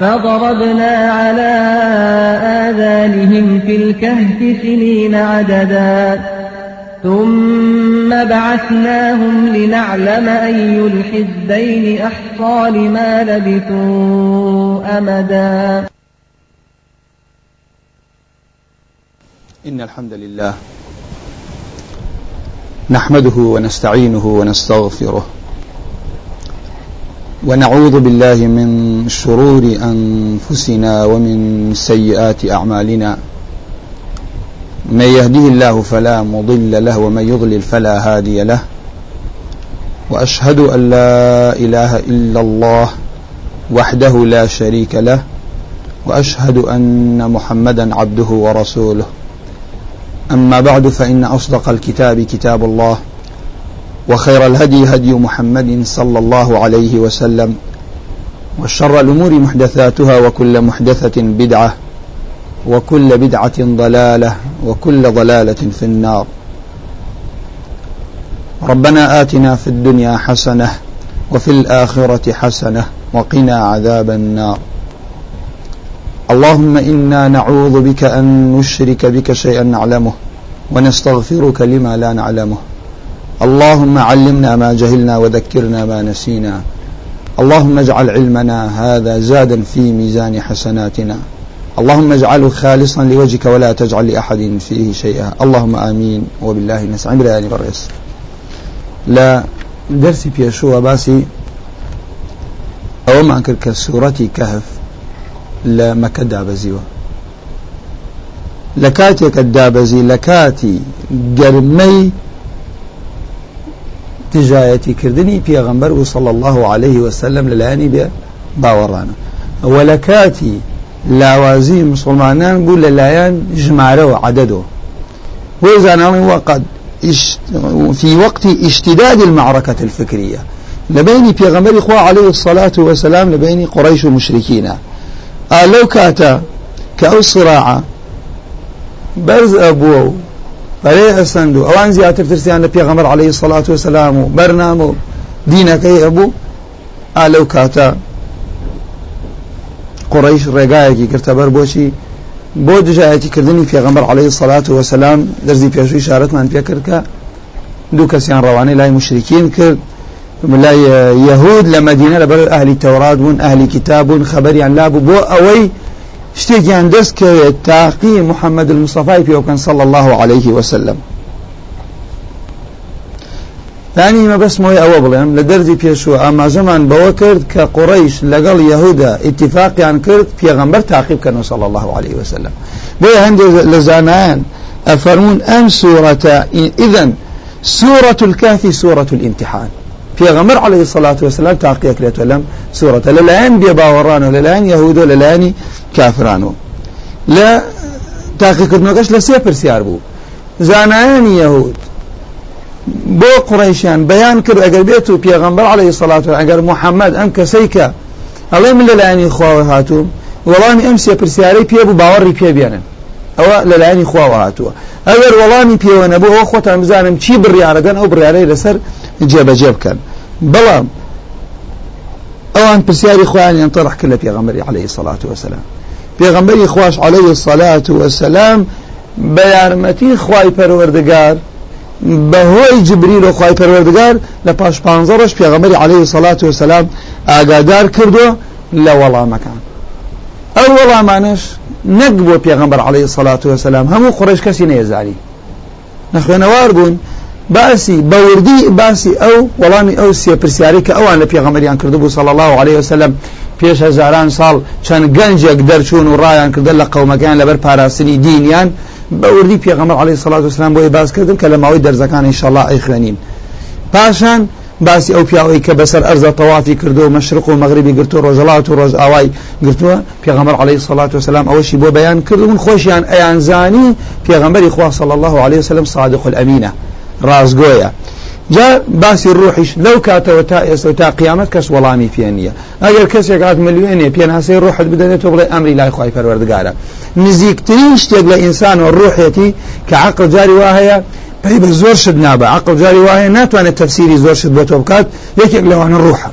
فضربنا على آذانهم في الكهف سنين عددا. ثم بعثناهم لنعلم أي الحزبين أحصى لما لبثوا أمدا. إن الحمد لله نحمده ونستعينه ونستغفره ونعوذ بالله من شرور أنفسنا ومن سيئات أعمالنا. من يهده الله فلا مضل له ومن يضلل فلا هادي له. وأشهد أن لا إله إلا الله وحده لا شريك له. وأشهد أن محمدا عبده ورسوله. أما بعد فإن أصدق الكتاب كتاب الله. وخير الهدي هدي محمد صلى الله عليه وسلم وشر الأمور محدثاتها وكل محدثة بدعة وكل بدعة ضلالة وكل ضلالة في النار. ربنا آتنا في الدنيا حسنة وفي الآخرة حسنة وقنا عذاب النار. اللهم إنا نعوذ بك أن نشرك بك شيئا نعلمه ونستغفرك لما لا نعلمه. اللهم علمنا ما جهلنا وذكرنا ما نسينا. اللهم اجعل علمنا هذا زادا في ميزان حسناتنا. اللهم اجعله خالصا لوجهك ولا تجعل لأحد فيه شيئا. اللهم آمين. وبالله نسعى. برياني بريس لا درسي بيشوى باسي أو ما كسورتي كهف. لا مكدا بزيوه لە کاتێکە دابەزی لە گەرمەی تجایەتیکردنی پێغەمبەر صلى الله عليه وسلم لەلایانی بێ باوەڕانە. ئەوە لە کاتی لاوازی مسلمانان بوو لەلایەن ژمارەوە عددەوە زاناڵی وقد في وقت اشتداد المعركة الفكرية لبين پیغمبر إخوة عليه الصلاة والسلام لبين قريش ومشركين لو كاتا كأو صراعة بەرز ئەبووە و بەرێ ئەسند و ئەوان زیاتر ترسیان لە پێغەمەر عليه سڵات و سلام و بەرنامە و دینەکەی هەبوو. ئا لەو کاتە قڕیش ڕێگایەکی کردە بەر بۆچی بۆ دژایەتیکردنی پێغەمبەر عليه سڵات و سلام دەرزی پێشوی شارەتمان پێ کرد کە دوو کەسیان ڕەوانەی لای مشرکین کرد. لای یهود لە مدینە لەبەر ئەهلی تەورات بوون ئەهلی کتاب بوون خەبەریان لابوو. بۆ ئەوەی شتێکیان دەست کەوێت تاقی محەممەد المصفای پێوکەن صلى الله عليه وسلم دانی مەبەستمەوەی ئەوە بڵێم لە دەردی پێشوە ئاماژەمان بەوە کرد کە قڕیش یەهودا ئیتفاقیان کرد پێغەمبەر تاقیب کەنەوە صلى الله عليه وسلم بۆیە هەندێک لە زانایان ئەفەرمون ئەم سوورەتە ئذن سورة الكهف سورة الامتحان پێغەمبەر عليه الصلاة والسلام تاقیەک لێتە لەم سورەتە لەلایەن بێباوەڕان و لەلایەن یەهود و لەلایەنی کافرانەوە لە تاقیکردنەکەش لە سێ پرسیار بوو. زانایانی یەهود بۆ قڕیشیان بەیان کرد ئەگەر بێت و پێغەمبەر عليه الصلاة والسلام محەممەد ئەم کەسەی کە ئەڵێ من وەڵامی ئەم سێ پرسیارەی پێ بوو باوەڕی پێ بێنن. ئەوە لەلایەنی خواوە هاتووە. ئەگەر وەڵامی پێوە نەبوو ئەوە خۆتان بزانم چی بڕیارەکەن ئەو بڕیارەی لەسەر جێبەجێ بکەن. بەڵام ئەوان پرسیاری خۆیان تەڕح کرد لە پێغەمبەری عليه الصلاة والسلام پێغەمبەری خوش عليه الصلاة والسلام بە یارمەتی خوای پەروەردگار بەهۆی جبریل و خوای پەروەردگار لە پاش پانزە ڕۆژ پێغەمبەری عليه الصلاة والسلام ئاگادار کردو لە وەڵامەکان. ئەو وەڵامانش نەک بۆ پێغەمبەر عليه الصلاة والسلام هەموو قڕێش کەسی نێزانی نەخوێنەوار بوون باسی بەوردی باسی ئەو وەڵامی ئەو سێ پرسیاری کە ئەوان لە پێغەمەریان کردبوو صلی الله عليه وسلم پێش هزاران ساڵ چەند گەنجێک دەرچوون و ڕایان کردن لە قەومەکان لەبەر پاراستنی دینیان. بەوردی پێغەمبەر عليه الصلاة والسلام بۆی باز کردن کە لە ماوەی دەرزەکان ئینشاءالله ئەی خوێنین پاشان باسی ئەو پیاوەی کە بەسەر ئەرزە تەوافی کردو و مەشرق و مەغربی گرتو ڕۆژەڵات و ڕۆژ ئاوای گرتووە پێغەمبەر عەلەیهی سەڵات وسلام ئەوەشی بۆ بەیان کردبوون خۆشیان ئەیان زانی پێغەمبەری خوا صلی الله عليه وسلم صادق الأمینە ڕازگۆیە. جا باسی ڕوحیش لەو کاتەوە تا ئێستا تا قیامەت کەس وەڵامی پێ نییە. ئەگەر کەسێک هات ملیێنێ پێناسەی ڕوحت بدەنێت تۆ بڵێ ئەمری لای خی پەروەردگارە. نزیکترین شتێک لە ئینسان و ڕوحێتی کە عقل جاری وا هەیە پێی بە زۆر شت نابە. عقل جاری وایە ناتوانێت تەفسیری زۆر شت بۆ تۆ بکات یەکێک لەوانە ڕوحە.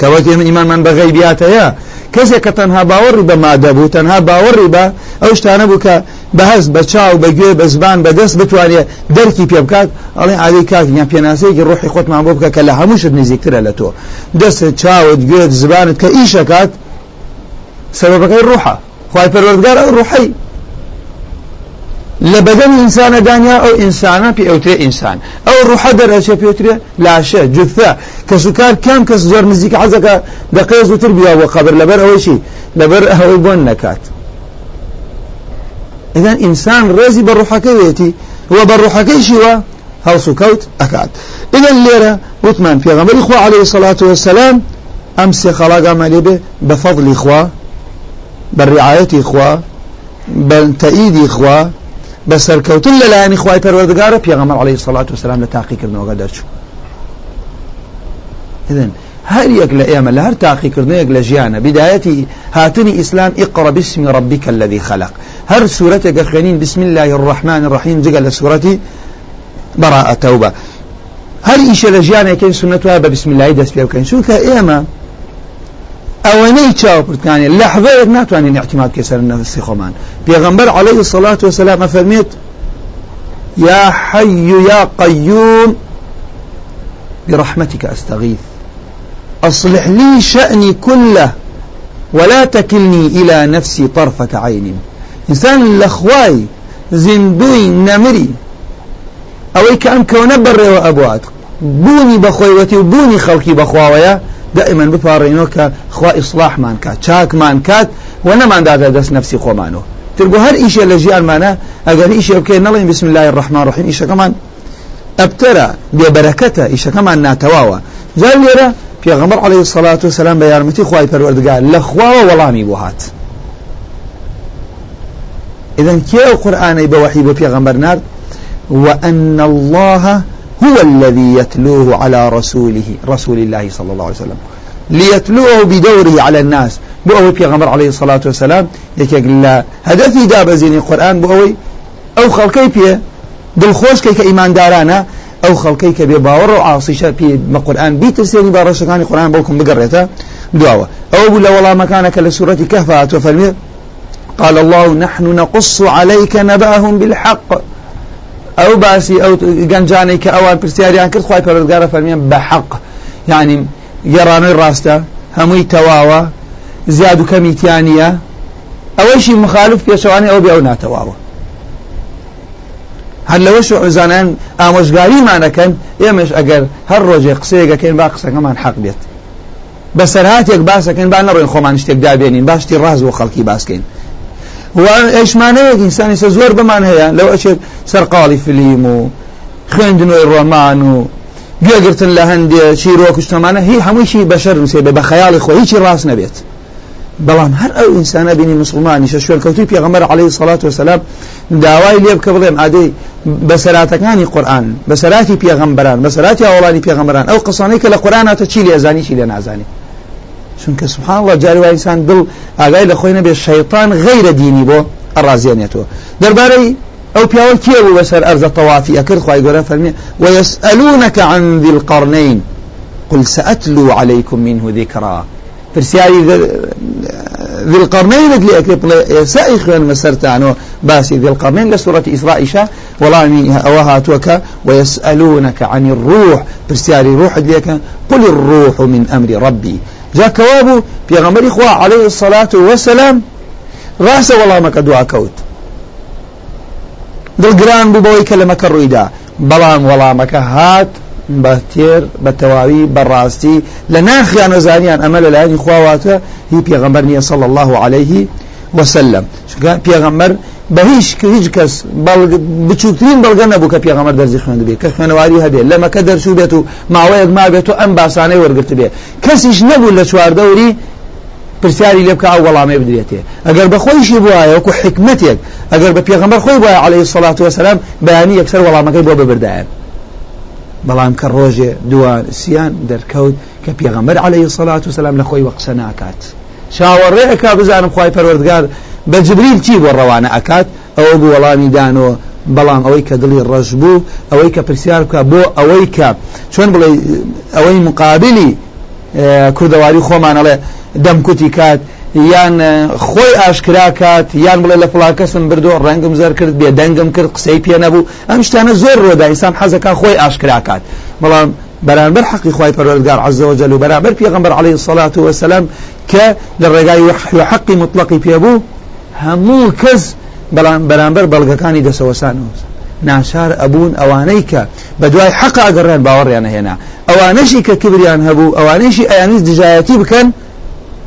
کەوەتی من ئیمانمان بە غەیبیات هەیە کەسێک کە تەنها باوەڕی بە مادە بوو تەنها باوەڕی بە ئەو شتانە بوو کە بەهەست بە چاو بە گوێ بە زبان بە دەست بتوانێت دەرکی پێ بکات ئەڵێ عادی کاک یان پێناسەیەکی ڕۆحی خۆتمان بۆ بکە کە لە هەمووشت نزیکترە لە تۆ. دەستت چاوت گوێت زبانت کە ئیشەکات سببەکەی ڕوحە. خی پەروەردگار ئەو ڕوحەی. لە بەدەن ئینسانە دانیا ئەو ئینسانە پێ ئەوترێ ئینسان. ئەو ڕوحە دەرەچێ پێوترێ لاشە جثە کە سوکار کام کەس زۆر نزیک حەزەکە دقێ زووتر بیا بۆ قبر لەبەر ئەوەیشی لەبەر ئەوەی بۆن نەکات ئذن ئینسان ڕێزی بە ڕوحەکەوێتی وە بە ڕوحەکەیشیوە هەڵس و کەوت ئەکات ئذن لێرە وتمان پێغەمبەری خوا عليه الصلاة والسلام ئەم سێ خەڵاگامان لێبێ بە فەضلی خوا بە ڕعایەتی خوا بە تەئیدی خوا بە سەرکەوتن لەلایەنی خوای پەروەردگارە پێغەمبەر عەلەیهی سەڵات وسلام لە تاقیکردنەوەگە دەرچوو إذن هر يك لأيام لهر تاقيكردن يك لجيانا بدايتي هاتني إسلام اقرأ باسم ربك الذي خلق. هر سورة قخنين بسم الله الرحمن الرحيم جقل سورة براءة توبة. هر إيش لجيانا كين سنتها بسم الله دس بيو كين شو كأيما ئەوەنەی چاوپرتکانی لەحظەیەک ناتوانین اعتماد کەسەر نفسی خۆمان پێغەمبەر عليه الصلاة والسلام أفرميت يا حي يا قيوم برحمتك أستغيث. أصلح لي شأني كله ولا تكلني إلى نفسي طرفة عين. إنسان الأخواي زندوي نمري. أو كأم كون بر وأبوات بوني بخويوتي وبوني خلقي بخواويا. دائما کە خوا ئیسلاحمان کات چاکمان کات و نەماندادا دەست نفسی خۆمانەوە تربو هەر ئیشە لە ژیانمانە ئەگەر ئیشە بکەین نەڵێن بسم الله الرحمن الرحیم ئیشەکەمان ئەبتەرە بێبەرەکەتە ئیشەکەمان ناتەواوە جار لێرە پێغەمبەر عليه الصلاة والسلام بە یارمەتی خوای پەروەردگار لە خواوە وەڵامی بۆ هات إذن كي القرآن بوحي بيغمبر نار وأن الله هو الذي يتلوه على رسوله رسول الله صلى الله عليه وسلم. ليتلوه بدوره على الناس. بأوي بيغمبر عليه الصلاة والسلام يكيق الله هدفي داب زين القرآن بأوي أو خلقي بيه دڵخۆش کەی کە ئیماندارانە ئەو خەڵکەی کە بێ باوەڕ و ئاسیشە پێ بە قورآن بیترسێنی با ڕێشەکانی قورآن بەڵکم بگەڕێتە دواوە ئەو بوو لە وەڵامەکانە کە لە سوورەتی قال الله نحن نقص عليك نبأهم بالحق. ئەو باسی ئەو گەنجانەی کە ئەوان پرسیاریان کرد خی پەرۆزگارە فەرمیان بە حەق یعنی گێڕانەوەی ڕاستە هەمووی تەواوە زیاد و کەمیتیانە ئەوەیشی مخالف پێشەوانی ئەو بێ ئەو ناتەواوە هەر لەوەش عزانان ئامۆژگاریمانەکەن ئێمەش ئەگەر هەر ڕۆژێ قسەیەکەکەین با قسەکەمان حەق بێت. بەسەرهاتێک باسەکەن با نەڕۆین خۆمان شتێک دابێنین باشتی ڕاز بۆ خەڵکی باسکەین. ئەشمانەیەک ئینسانیسە زۆر بمان هەیە لەو ئەچێت سەرقاڵی فلیم و خوێندنەوەی ڕۆمان و گوێگرتن لە هەندێ چیرۆک و شتەمانە هی هەموویشی بەشەر نووسێ بە خەیاڵی خۆ هیچی ڕاست نەبێت. بەڵام هەر ئەو ئینسانە بینی مسلمانی شە شوێن کەوتی پێغەمبەر عليه الصلاة والسلام داوای لێ بکە بڵێم ئادەی بەسەراتەکانی قورئان بەسەراتی پێغەمبەران بەسەراتی ئاوڵانی پێغەمبەران ئەو قسانەی کە لە قورئاناتە چی لێزانی چی لێ نازانی؟ چونکە سبحان الله جاری وای ئینسان دڵ ئاگای لە خۆی نەبێ شەیطان غەیرە دینی بۆ ئەڕازێنێتەوە دەربارەی پیاوە کێ بوو بەسەر ئەرزە تەوافی ئەکرد خوای گەورە فەرمێ ويسألونك عن ذي القرنين قل سأتلو عليكم منه ذكرا. پرسیاری ذي القرنين اللي أكيد سائخ مسرتانو باسي القرنين لسورة إسراء إشاء والله أوها توكا ويسألونك عن الروح برسياري روح اللي قل الروح من أمر ربي جا كوابو پیغمبر خوا عليه الصلاة والسلام راس والله ما كدعا كوت دڵگران بوو بەوەی کە لەمەکە ڕوویدا. بەڵام وەڵامەکە هات بە تێر بە تەواوی بەڕاستی لە ناخیان وەزانیان ئەمە لە لایانی خواواتە هی پێغەمبەر نیە صلی الله عليه وسلم پێغەمبەر بە هیچ هیچ کەس بچووترین بەڵگە نەبوو کە پێغەمەر دەرزی خوێند بێت کە خوێنەواری هەبێت لە مەکە دەرچوو بێت و ماوەیەک ما بێت و ئەم باسانەی وەرگرت بێت کەسیش نەبوو لە چواردەوری پرسیاری لێ بکە ئەو وەڵامێ بدرێتێ. ئەگەر بە خۆیشی بووە وەکو حکمتێک ئەگەر بە پێغەمبەر خۆی بووە عليه سڵات وسلام بەیانی یەکسەر وەڵامەکەی بۆ ببردایە. بەڵام کە ڕۆژێ دوان سیان دەرکەوت کە پێغەمبەر عليه سڵات وسلام لە خۆی وەقسە ناکات چاوەڕێەکە بزانم خی پەروەردگار بە جبریل چی بۆ ڕەوانە ئەکات؟ ئەوە بوو وەڵامی دانەوە بەڵام ئەوەی کە دڵی ڕەش بوو ئەوەی کە پرسیار بکە بۆ ئەوەی کە چۆن بڵێ ئەوەی مقابلی کوردەواری خۆمانەڵێ دەمکوتی کات یان خۆی ئاشکرا کات یان بڵێ لە فڵاکەسم بردو ڕەنگم زەر کرد بێ دەنگم کرد قسەی پێ نەبوو. ئەم شتانە زۆر ڕۆدا ئیسان حەزەکە خۆی ئاشکرا کات بەڵام بەرامبەر حقی خی پەروەردگار عز وجل و بەرامبەر پێغمبەر عليه الصلاة والسلام کە لە ڕێگای حقی مطلقی پێبوو هەموو کەس بەرامبەر بەڵگەکانی دەسەوەسانەوە ناشار ئەبوون ئەوانەی کە بە دوای حەق ئەگەڕێن باوەڕیان هێنا. ئەوانەشی کە کبریان هەبوو ئەوانەیشی ئەیانیز دژایەتی بکەن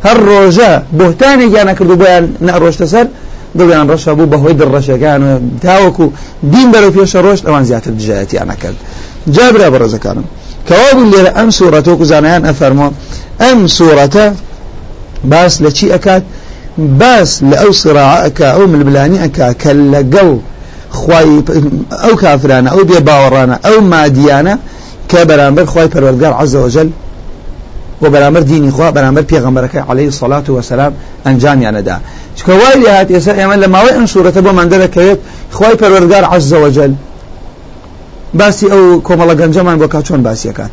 هەر ڕۆژە بۆتانێک یانە کردو بۆیان نەڕۆشتە سەر دڵیان ڕەشە بوو بەهۆی دڕەشەکان و تاوەکو دین بەرەو پێشە ڕۆشت ئەوان زیاتر دژایەتیان نەکرد. جابرا بەڕێزەکانم کەوا بوو لێرە ئەم سوورەتە وەکو زانایان ئەفەرمۆ ئەم سوورەتە باس لە چی ئەکات؟ باس لە ئەو صراعەکە ئەو ململانی ئەکا کە لەگەڵ خوای ئەو کافرانە ئەو بێ باوەڕانە ئەو مادیانە کە بەرامبەر خوای پەروەردگار عز وجل و بەرامبەر دینی خوا بەرامبەر پێغەمبەرەکەی عليه الصلاة والسلام ئەنجامیانەدا. چکە وای لێ هات ئێستا ئێمە لە ماوەی ئەم سوورەتە بۆمان دەرەکەوێت خوای پەروەردگار عز وجل باسی ئەو کۆمەڵە گەنجەمان بۆ کا چۆن باسیەکان.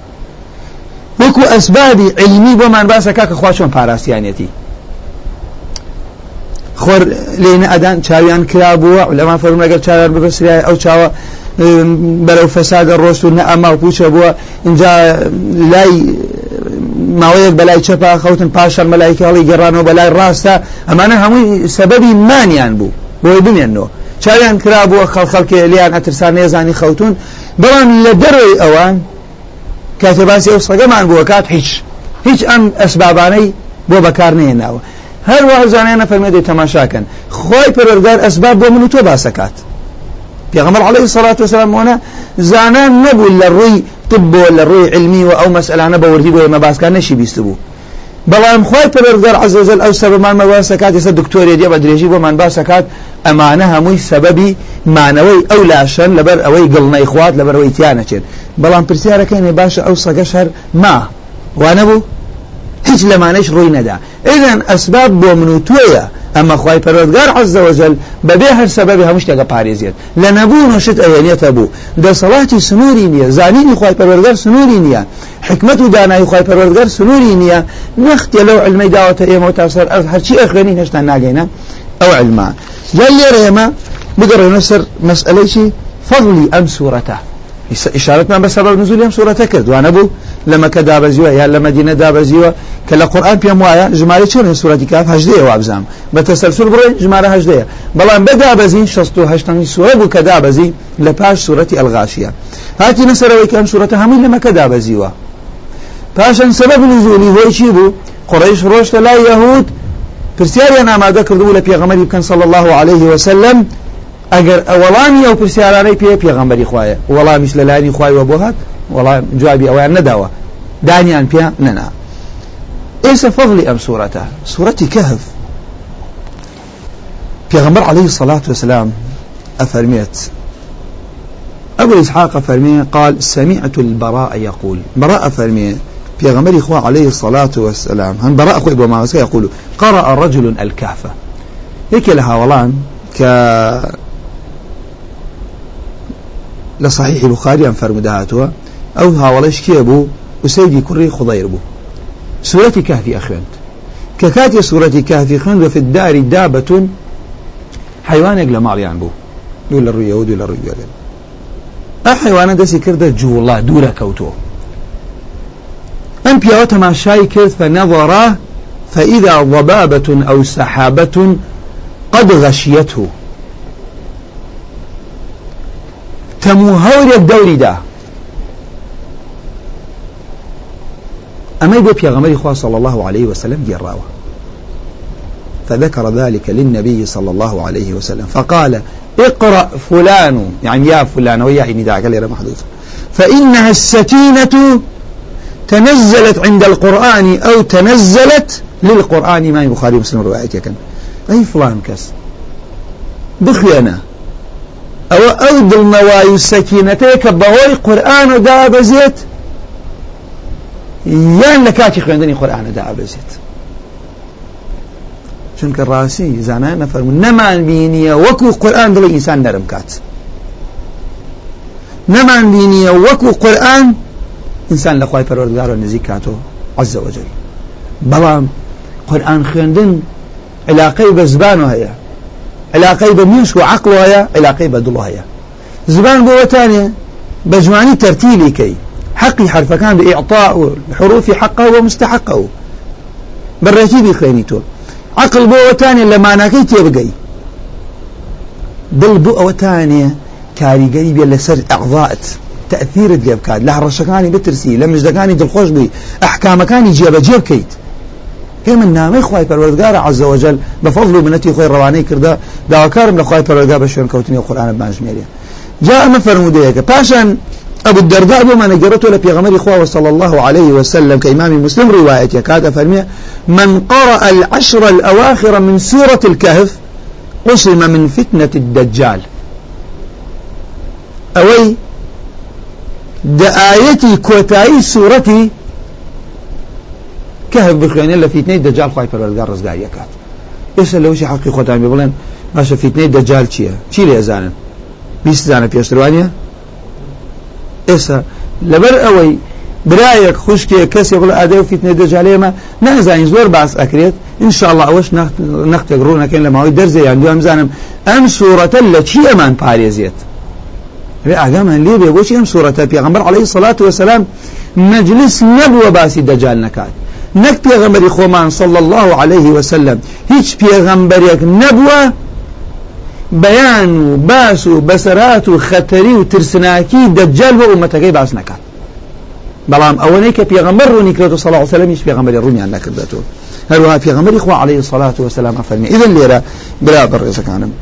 وەکو ئەسبابی علمی بۆمان باسەکە کە خوا چۆن پاراستیانەتی خۆر لێنە ئەدان چاویان کرا بووە لەمان فەرم لەگەر چاویان ببەسریای ئەو چاوە بەرەو فەسادە ڕۆشت و نە ئەما و پوچە بووە. اینجا لای ماوەیەک بەلای چەپا خەوتن پاشان مەلایکەڵی گەڕانەوە بەلای ڕاستە. ئەمانە هەمووی سەبەبی مانیان بوو بۆی بمێنەوە چاویان کرا بووە خەڵخەڵکێ لیان ئەترسان نێزانی خەوتون. بەڵام لە دەروی ئەوان کاتێ باسی ئەو سەگەمان بووە کات هیچ هیچ ئەم ئەسبابانەی بۆ بەکار نێناوە هەر وازانیانە فەرمێدەی تەماشاکەن. خۆی پەرۆرگار ئەسباب بۆ من و تۆ باسەکات. پێغەمبەر عليه الصلاة والسلام وأنا زانان نبو لە ڕووی طب لە ڕووی علمی و ئەو مەسئلانە بە وردی بۆ ئێمە باسکان نەشی بیست بوو بەڵام خۆی پەرۆرگار عز وجل ئەو سەبەمان مەباسەکات ئێستا دکتۆری دێ بە درێژی بۆمان باسەکات ئەمانە هەمووی سەبەبی مانەوەی ئەو لاشن لەبەر ئەوەی گڵنەی خوات لەبەر ئەوەی تیانەچێت بەڵام پرسیارەکەی باشە ئەو سەگەش هەر ما. وانە بوو هیچ لەمانەش ڕووی نەدا ئێدەن ئەسباب بۆ من و توێیە ئەمە خی پەرۆدگار عز وجل بەبێ هەر سەبەبی هەموو شتێکە پارێزیێت لە نەبوو نوشت ئەوێنێتە بوو دەسەڵاتی سنووری نییە زانینی خی پەرۆدگار سنووری نییە حکمت و دانایی خی پەرۆدگار سنووری نییە نەختێ لەو علمەی داوەتە ئێمە تا سەر هەرچی ئەخوێنی هێشتا ناگەینە ئەو علما جا لێرە ئێمە بگەڕێنە سەر مەسئلەی فضلی ئەم إشارتنا بسبب نزول يوم سورة كرد وأنا أبو لما كدا بزيوة يا لما دينا دا بزيوة كلا قرآن بيام وايا جمالي شون سورة كاف هجدية وابزام بتسلسل بري جمالة هجدية. بلان بدا بزي شستو هشتن سورة بو كدا بزي لباش سورة الغاشية. هاتي نسر ويكان سورة همين لما كدا بزيوة باشن سبب نزولي هو يشيبو قريش روش لا يهود پرسیاریان ئامادە کردبوو لە پێغەمەری بکەن صلى الله عليه وسلم ئەگەر وەڵامی ئەو پرسیارانەی پێ پێغەمبەری خوایە وەڵامیش لە لانی خوایەوە بۆ هات جوابی ئەویان نەداوە دانیان پێ نەنا. ئێستا فەضلی ئەم سوورەتە سوورەتی کەهف. پێغەمبەر عليه الصلاة والسلام أفرميت أبو إسحاق فرمي قال سمعت البراء يقول. براء فرمي في إخوة عليه الصلاة والسلام هم براء أخوة بما يقول قرأ رجل الكهف. هيك لها ولان ك لصحيح البخاري أن فرمدهاتها أو هاولش كيبو وسيدي كري خضير بو سورة كهف أخوانت ككاتي سورة كهف خند وفي الدار دابة. حيوان يقل ماليان بو دولا الرؤيا ودولا الرؤيا أحيوانا دسي كرده جولا دورا كوتو. أم بيوت ما شاي كرد فنظر فإذا ضبابة أو سحابة قد غشيته. تەموو هەورێک دەوریدا ئەمەی بۆ پێغەمەری خوا صلی الله عليه وسلم گێڕاوە فذكر ذلك للنبي صلى الله عليه وسلم. فقال اقرأ فلان. يعني يا فلان ويا نداء قال محدوث فإنها السكينة تنزلت عند القرآن أو تنزلت للقرآن. ما البخاري ومسلم روايتك أي فلان كس. بخيانة أو أود المواي السكينتيك بغوي قرآن دا بزيت يان لكاتي خوێندنی قورآانە دا ئابزێت چونکە ڕاستی زانایان نەفەرمون نەمان بینیە وەکو قورآن دڵی ئینسان نەرم کات. نەمان بینیە وەکو قورآن ئینسان لە خی پەروەردگارە نزیک کاتۆ عز بەڵام قورآن خوێندن علاقەی بە زبان هەیە علاقەی بە میش و عقل هەیە علاقەی زبان بۆ وەتانێ بە جوانی تەرتیلی کەی حقي حرف كان بإعطاء الحروف حقه ومستحقه. بالرتيب بخينيتو عقل بو وتاني لما ناكي تيبقي دل بو وتاني كاريگري بي لسر إعضاءت. تأثير دي بكاد لا رشكاني بترسي لما جدكاني دل خوش بي. احكام كاني جيب جيب كيت. هي من نامي خواهي پروردگار عز وجل بفضل منتي خوي رواني كردا داوكارم لخواهي پروردگار بشوين كوتني القرآن بانجميريا جاء مفرموديك باشا أبو الدرداء بما نجرته لبيغمر إخوة صلى الله عليه وسلم كإمام مسلم رواية يكاد فرمي من قرأ العشر الأواخر من سورة الكهف قسم من فتنة الدجال. أوي دآيتي كوتاي سورتي كهف بخيان إلا فتنة الدجال خواهي فرالقار رزقار يكاد. إيش لو شي حقي خوتان بيقولن باشا فتنة الدجال چيا چي لي أزانا بيست زانا في أسروانيا ئێستا لەبەر ئەوەی برایەک خوشکێ کەسێک بڵ ئادە و فیتنە دەجالێمە نازانین زۆر باس ئەکرێت انشاءله ئەوەش نەختێک ڕوونەکەن لە ماوەی دەرزیان دوام زانم ئەم سوورەتە لە چی ئەمان پارێزێت ئاگامان لێ بێ بۆچی ئەم سوورەتە پێغمبەر عليه الصلاة والسلام مجلس نەبووە باسی دەجال نەکات نەک پێغەمبەری خۆمان صلى الله عليه وسلم. هیچ پێغەمبەرێک نەبووە بەیان و باس و بەسەرات و خەتەری و ترسناکی دەجال بۆ ئومەتەکەی باس بەڵام ئەوەنەی کە پێغەمبەر ڕوونی کردو صلی الله عليه وسلم هیچ پێغەمبەری ڕوونیان نەکردێتەوە هەروەها پێغەمبەری خوا عليه الصلاة والسلام فەرمی ئیدن لێرە برا بەڕێزەکانم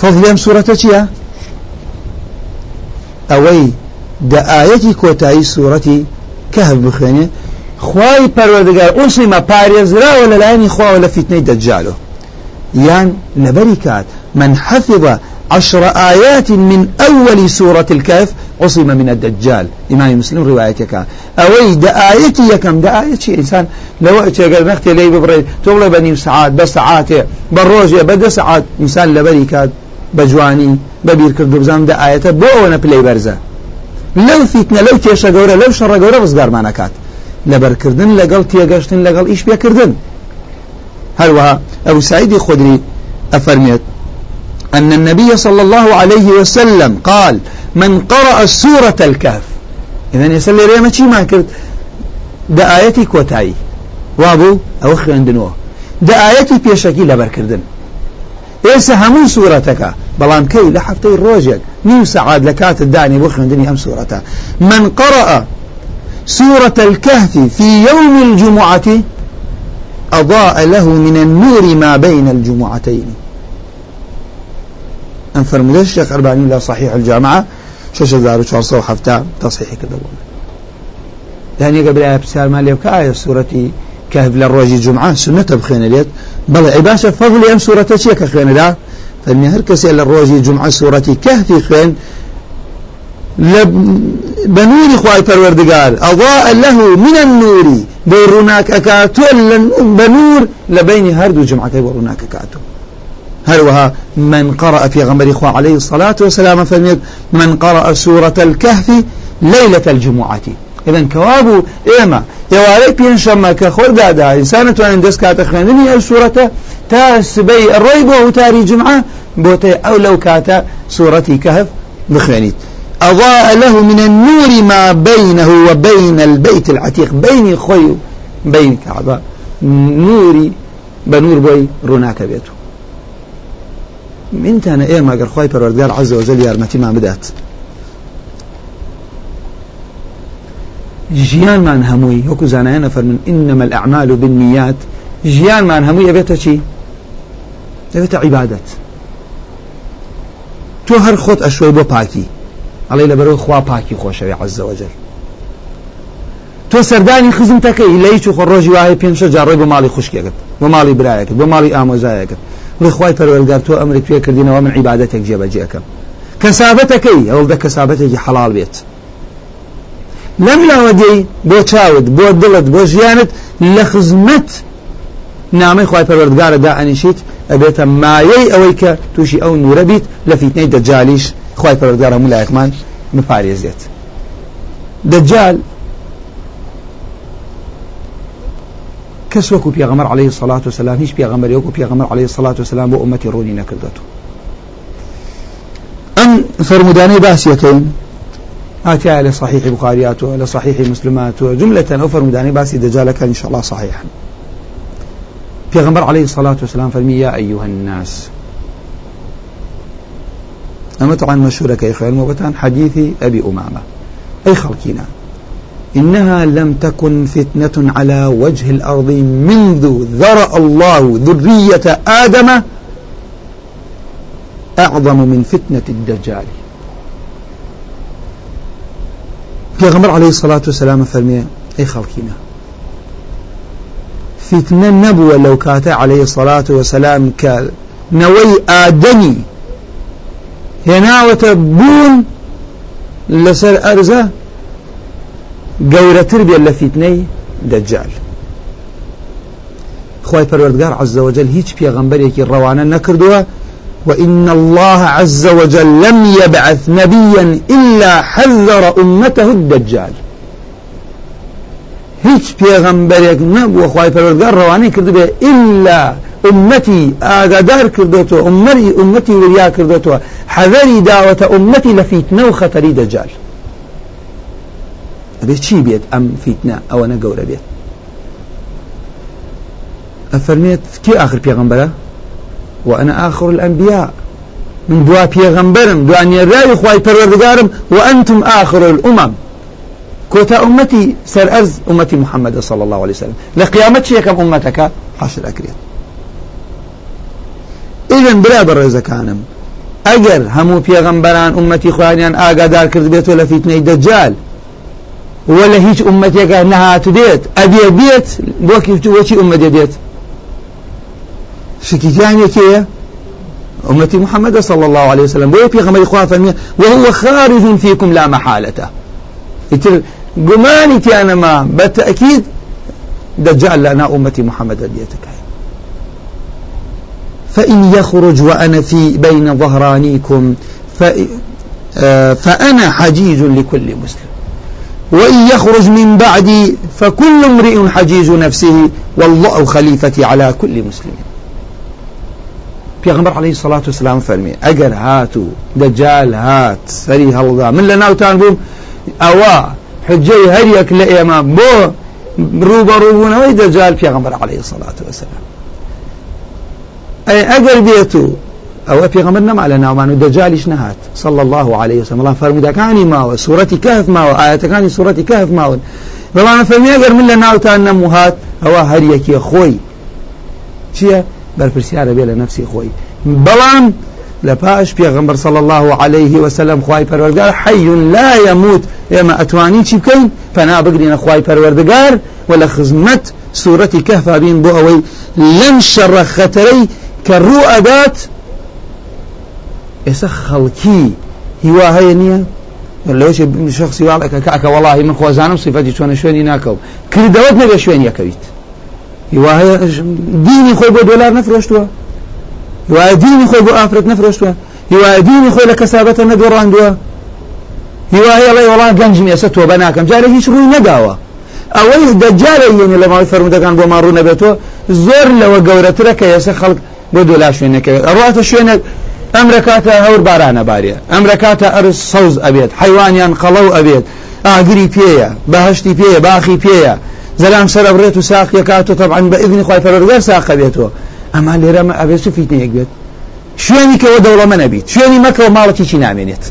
فضلی ئەم سوورەتە چییە؟ ئەوەی دە ئاەتی کۆتایی سوورەتی کەهف بخوێنێ خوای پەروەردگار ئوسیمە پارێزراوە لەلایەنی خواوە لە فیتنەی دەجالۆ يان لبركات من حفظ عشر آيات من أول سورة الكهف عصم من الدجال. إمام مسلم روايتك أوي دا آيتي يكم دا آيتي إنسان لو قال نختي لي ببري تغلى بني ساعات بساعات بروجة بدا ساعات إنسان لبركات بجواني ببير كردو بزام دا آيات بو أنا بلي برزة. لو فيتنا لو تيشا قورة لو شر قورة بزدار ما نكات لبركردن لقل تيقشتن لقل إيش بيكردن هل أبو سعيد الخدري أفرميت أن النبي صلى الله عليه وسلم قال من قرأ سورة الكهف. إذن يسلي ريما شي ما كرت دا آيتي كوتاي. وابو أو خوێندنەوە دا آيتي پێشەکی لەبەر کردن ئێستا هەموو سوورەتەکە بەڵام کەی لە سەعات لە کاتت دانی بۆ خوێندنی ئەم سوورەتە من قرأ سورة الكهف في يوم الجمعة أضاء له من النور ما بين الجمعتين. أن فرمودش الشيخ أربعين لا صحيح الجامعة؟ شش زارو شارصو حفتا تصحيح كذا يعني قبل آية بسال مالي وكآية سورة كهف للروج جمعة سنة بخين اليد بل عباشة فضل أم سورة شيك خين لا فإن هركسي للروج جمعة سورة كهف خين؟ بنور خواي پروردگار أضاء له من النور بورناك أكاتو بنور لبين هردو جمعتي بورناك أكاتو. هروها من قرأ في غمر إخوة عليه الصلاة والسلام فرميت من قرأ سورة الكهف ليلة الجمعة. إذا كوابو إيما. يواري بين شما كخور دادا. إنسان توان دس كاتا خاندني السورة تا سبي الريب وتاري جمعة. بوتي أو لو كاتا سورة كهف بخوانيت أضاء له من النور ما بينه وبين البيت العتيق. بين خوي بين كعبة. نوري بنور بوي روناك بيته من تانا إيه ما قال خوي پروردگار عز وجل يارمتي ما بدات. ژیانمان هەمووی وەکو زانایانە فەرمن إنما الأعمال بالنيات. ژیانمان هەمووی ئەبێتە چی؟ دەبێتە عیبادەت. تۆ هەر خۆت ئەشوی بۆ پاکی. ئەڵێ لەبەرەوە خوا پاکی خۆشەوی عەزەوەجل تۆ سەردانی خزم تەکەی لە هیچ خۆ ڕۆژی وایە پێنج جاڕۆی بۆ ماڵی خوشکێکت بۆ ماڵی برایەکت بۆ ماڵی ئامۆزایەکت. ڵێ خوای پەروەردگار تۆ ئەمرت پێ کردینەوە من عیبادەتێک جێبەجێەکەم کەسابەتەکەی ئەوڵدە کەسابەتێکی حەڵال بێت. لەم لاوەدەی بۆ چاوت بۆ دڵت بۆ ژیانت لە خزمەت نامەی خی پەروەردگارە دا مایەی ئەوەی کە تووشی ئەو نورە بیت لە فیتنەی دەجالیش خی پەروەردگار هەموو لایەکمان بپارێزێت دەجال کەس وەکو پێغەمەر عليه الصلاة والسلام هیچ پێغەمەری وەکو پێغەمەر عليه الصلاة والسلام بۆ ئومەتی ڕوونی نەکردێت ئەم فرمودانەی باسیەکەین هاتیا لە صحيح بخاريات ولا صحيح مسلمات جملة أو فرموداني باسي دجال كان إن شاء الله صحيحا. پیغمبر عليه الصلاة والسلام فرمي يا أيها الناس أما طبعا مشهورة كيف الموبتان حديث أبي أمامة. أي خلقنا إنها لم تكن فتنة على وجه الأرض منذ ذرأ الله ذرية آدم أعظم من فتنة الدجال. پیغمبر عليه الصلاة والسلام فرمي أي خلقنا فتنة نبوة لو كات عليه الصلاة والسلام كنوي آدمي هناوة بون لسر أرزه گەورەتر بێت لە فیتنەی دەجال. خی پەروەردگار عز وجل هیچ پێغەمبەرێکی ڕەوانە نەکردووە وإن الله عز وجل لم يبعث نبيا إلا حذر أمته الدجال. هیچ پێغەمبەرێک نەبووە خی پەروەردگار ڕەوانەی کردبێ إلا أمتي ئاگادار کردێتەوە عمەری ئومەتی وریا کردێتەوە حەذەری داوەتە ئومەتی لە فیتنە و خەتەری دەجال ئەبێ چی بێت ئەم فیتنە ئەوەنە گەورە بێت ئەفەرمێت کی آخر پێغمبەرە وأنا آخر الأنبياء. من دوا پێغمبەرم دوانێراوی خوای پەروەردگارم وأنتم آخر الأمم. كوتا أمتي سر أرز أمتي محمد صلى الله عليه وسلم. لقيامت شيكم أمتك حشر أكريت إذن بلا برز كانم أجر همو پێغمبەران أمتي خوانيان ئاگادار کرد بێتەوە لە فیتنەی دەجال ولا هیچ ئومەتێکە نەهات بێت ئەبێ بێت بۆکی وەچی ئومەدە بێت شکیتیانێکەیە أمتي محمد صلى الله عليه وسلم. ويبي غمر إخوة وهو خارج فيكم لا محالة. قماني أنا ما بالتأكيد دجال لنا أمتي محمد ديتك فإن يخرج وأنا في بين ظهرانيكم آه، فأنا حجيج لكل مسلم. وإن يخرج من بعدي فكل امرئ حجيج نفسه والله خليفتي على كل مسلم. پیغمبر عليه الصلاة والسلام فرمي اگر هاتو دجال هات سري هلغا من لنا وتان بوم اوا حجي هريك لئيما بو روبا روبونا وي دجال پیغمبر عليه الصلاة والسلام. اي اگر بيتو أو پیغمبر نم على ناومان دجالش نهات صلى الله عليه وسلم الله فرمودا كاني ما سورة كهف ما آيات كاني سورة كهف ما بلان فرمي اگر من لناوتان نموهات أو هر يكي خوي چیە بەرپرسیارە بێ لە نفسی خۆی بەڵام لە پاش پێغمبەر صلى الله عليه وسلم خوای پەروەردگار حي لا يموت ئێمە ئەتوانی چی بکەین پەنا بگرینە خوای پەروەردگار و لە خزمەت سوورەتی کەفا بین بۆ ئەوەی لەم شەڕە خەتەرەی کە ڕوو ئەدات ئێستا خەڵکی هیوا هەیە نییە لەوەش شخصی واڵەکە کاکە وڵی من خۆزانم سیفەتی چۆنە شوێنی ناکەوت کردەوەت نەبێ شوێن هیوا هەیە دینی خۆی بۆ دۆلار نەفرۆشتووە هیوایە دینی خۆی بۆ ئافرەت نەفرۆشتووە هیوایە دینی خۆی لە کەسابەتە نەدۆڕاندووە. هیوایە لەی وڵان گەنجم ێستا تۆ بە ناکەم. جارە هیچ ڕووی نەداوە. ئەوەی دەجارە یێنی لە ماوەی فەرمودەکان بۆ ماڕوو نەبێتەوە زۆر لەوە گەورەترە کە ئێستا خەڵک بۆ دۆلا شوێنەکەوێت ئەڕاتە شوێنە ئەم ڕکاتە هەور بارانە بارێ. ئەم ڕکاتە ئەرز سەوز ئەبێت. حیوانیان قەڵەو ئەبێت. ئاگری پێیە بەهشتی پێیە باخی پێیە. زەلام سەر بڕێت و ساقیە کات و طبعا بە ئذنی خی پەرۆرگەر ساقە بێتەوە ئەما لێرەمە ئەبێت و فیتنەیەک بێت. شوێنی کەەوە دەوڵەمە نەبیت شوێنی مەکەەوە ماڵەتی چی نامێنێت؟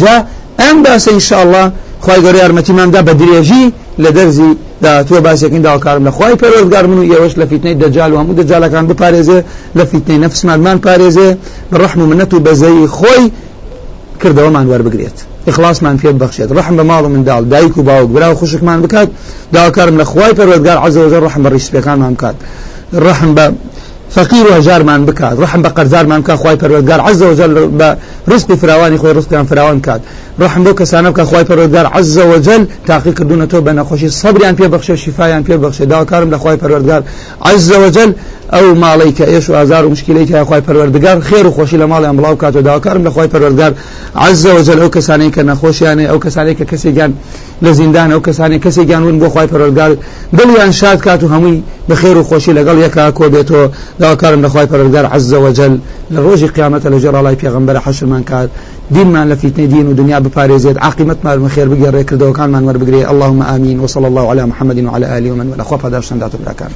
جا ئەم باسە ئینشاءله خی گەۆری یارمەتیماندا بە درێژی لە دەرزی داهاتوە باسێکین داواکارم لە خی پەرۆزگار من و ئێوەش لە فیتنەی دەجال و هەموو دەجالەکان بپارێزێ لە فیتنەی نەفسمانمان پارێزێ بە ڕحم و منەت و بەزەی خۆی کردەوەمان وەربگرێت. ئخلاصمان پێ بەخشێت ڕحم بە ماڵ منداڵ دایک و باوک برا و خوشکمان بکات داواکارم لە خی پەرۆزگار عزەوەجە ڕحم بە ڕیسپەکانمان بکات ڕحم بە فقير وهجار من بكات رحم بقرزار من كان خواي پروردگار عز وجل برزق فراواني خوي رزق فراوان كات رحم بو كسانه بك خواي پروردگار عز وجل تحقيق كردون تو بنا خوشي صبر ان پي بخش شفاء ان پي بخش دا كارم لخواي پروردگار عز وجل ئەو ماڵی کە ئێش و ئازار و مشکلەی کەخوای پەروەردگار خێر و خۆشی لە ماڵیان بڵاو کاتۆ داواکارم لە خۆی پەروەردگار. عزەوەجل ئەو کەسانی کە نەخۆشیانێ ئەو کەسانی کە کەسێکیان لە زیندان ئەو کەسانی کەسێکیان ون بۆ خی پەرگار دڵیان شاد کات و هەمووی بە خێر و خۆشی لەگەڵ یەکا کۆ بێتەوە. داواکارم لە خی پەرگار عزەوەجل لە ڕۆژی قیامەتە لە ژێڕڵای پێغمبەر حەشمان کار دینمان لە فیتنی دین و دنیا بپارێزێت. عقیمت مال خێر بگەڕێ کردەوەکانمان وەربگرێ. اللهم آمین. وصلى الله على محمد وعلى آله ومن والأخوة. فدار شندات براكان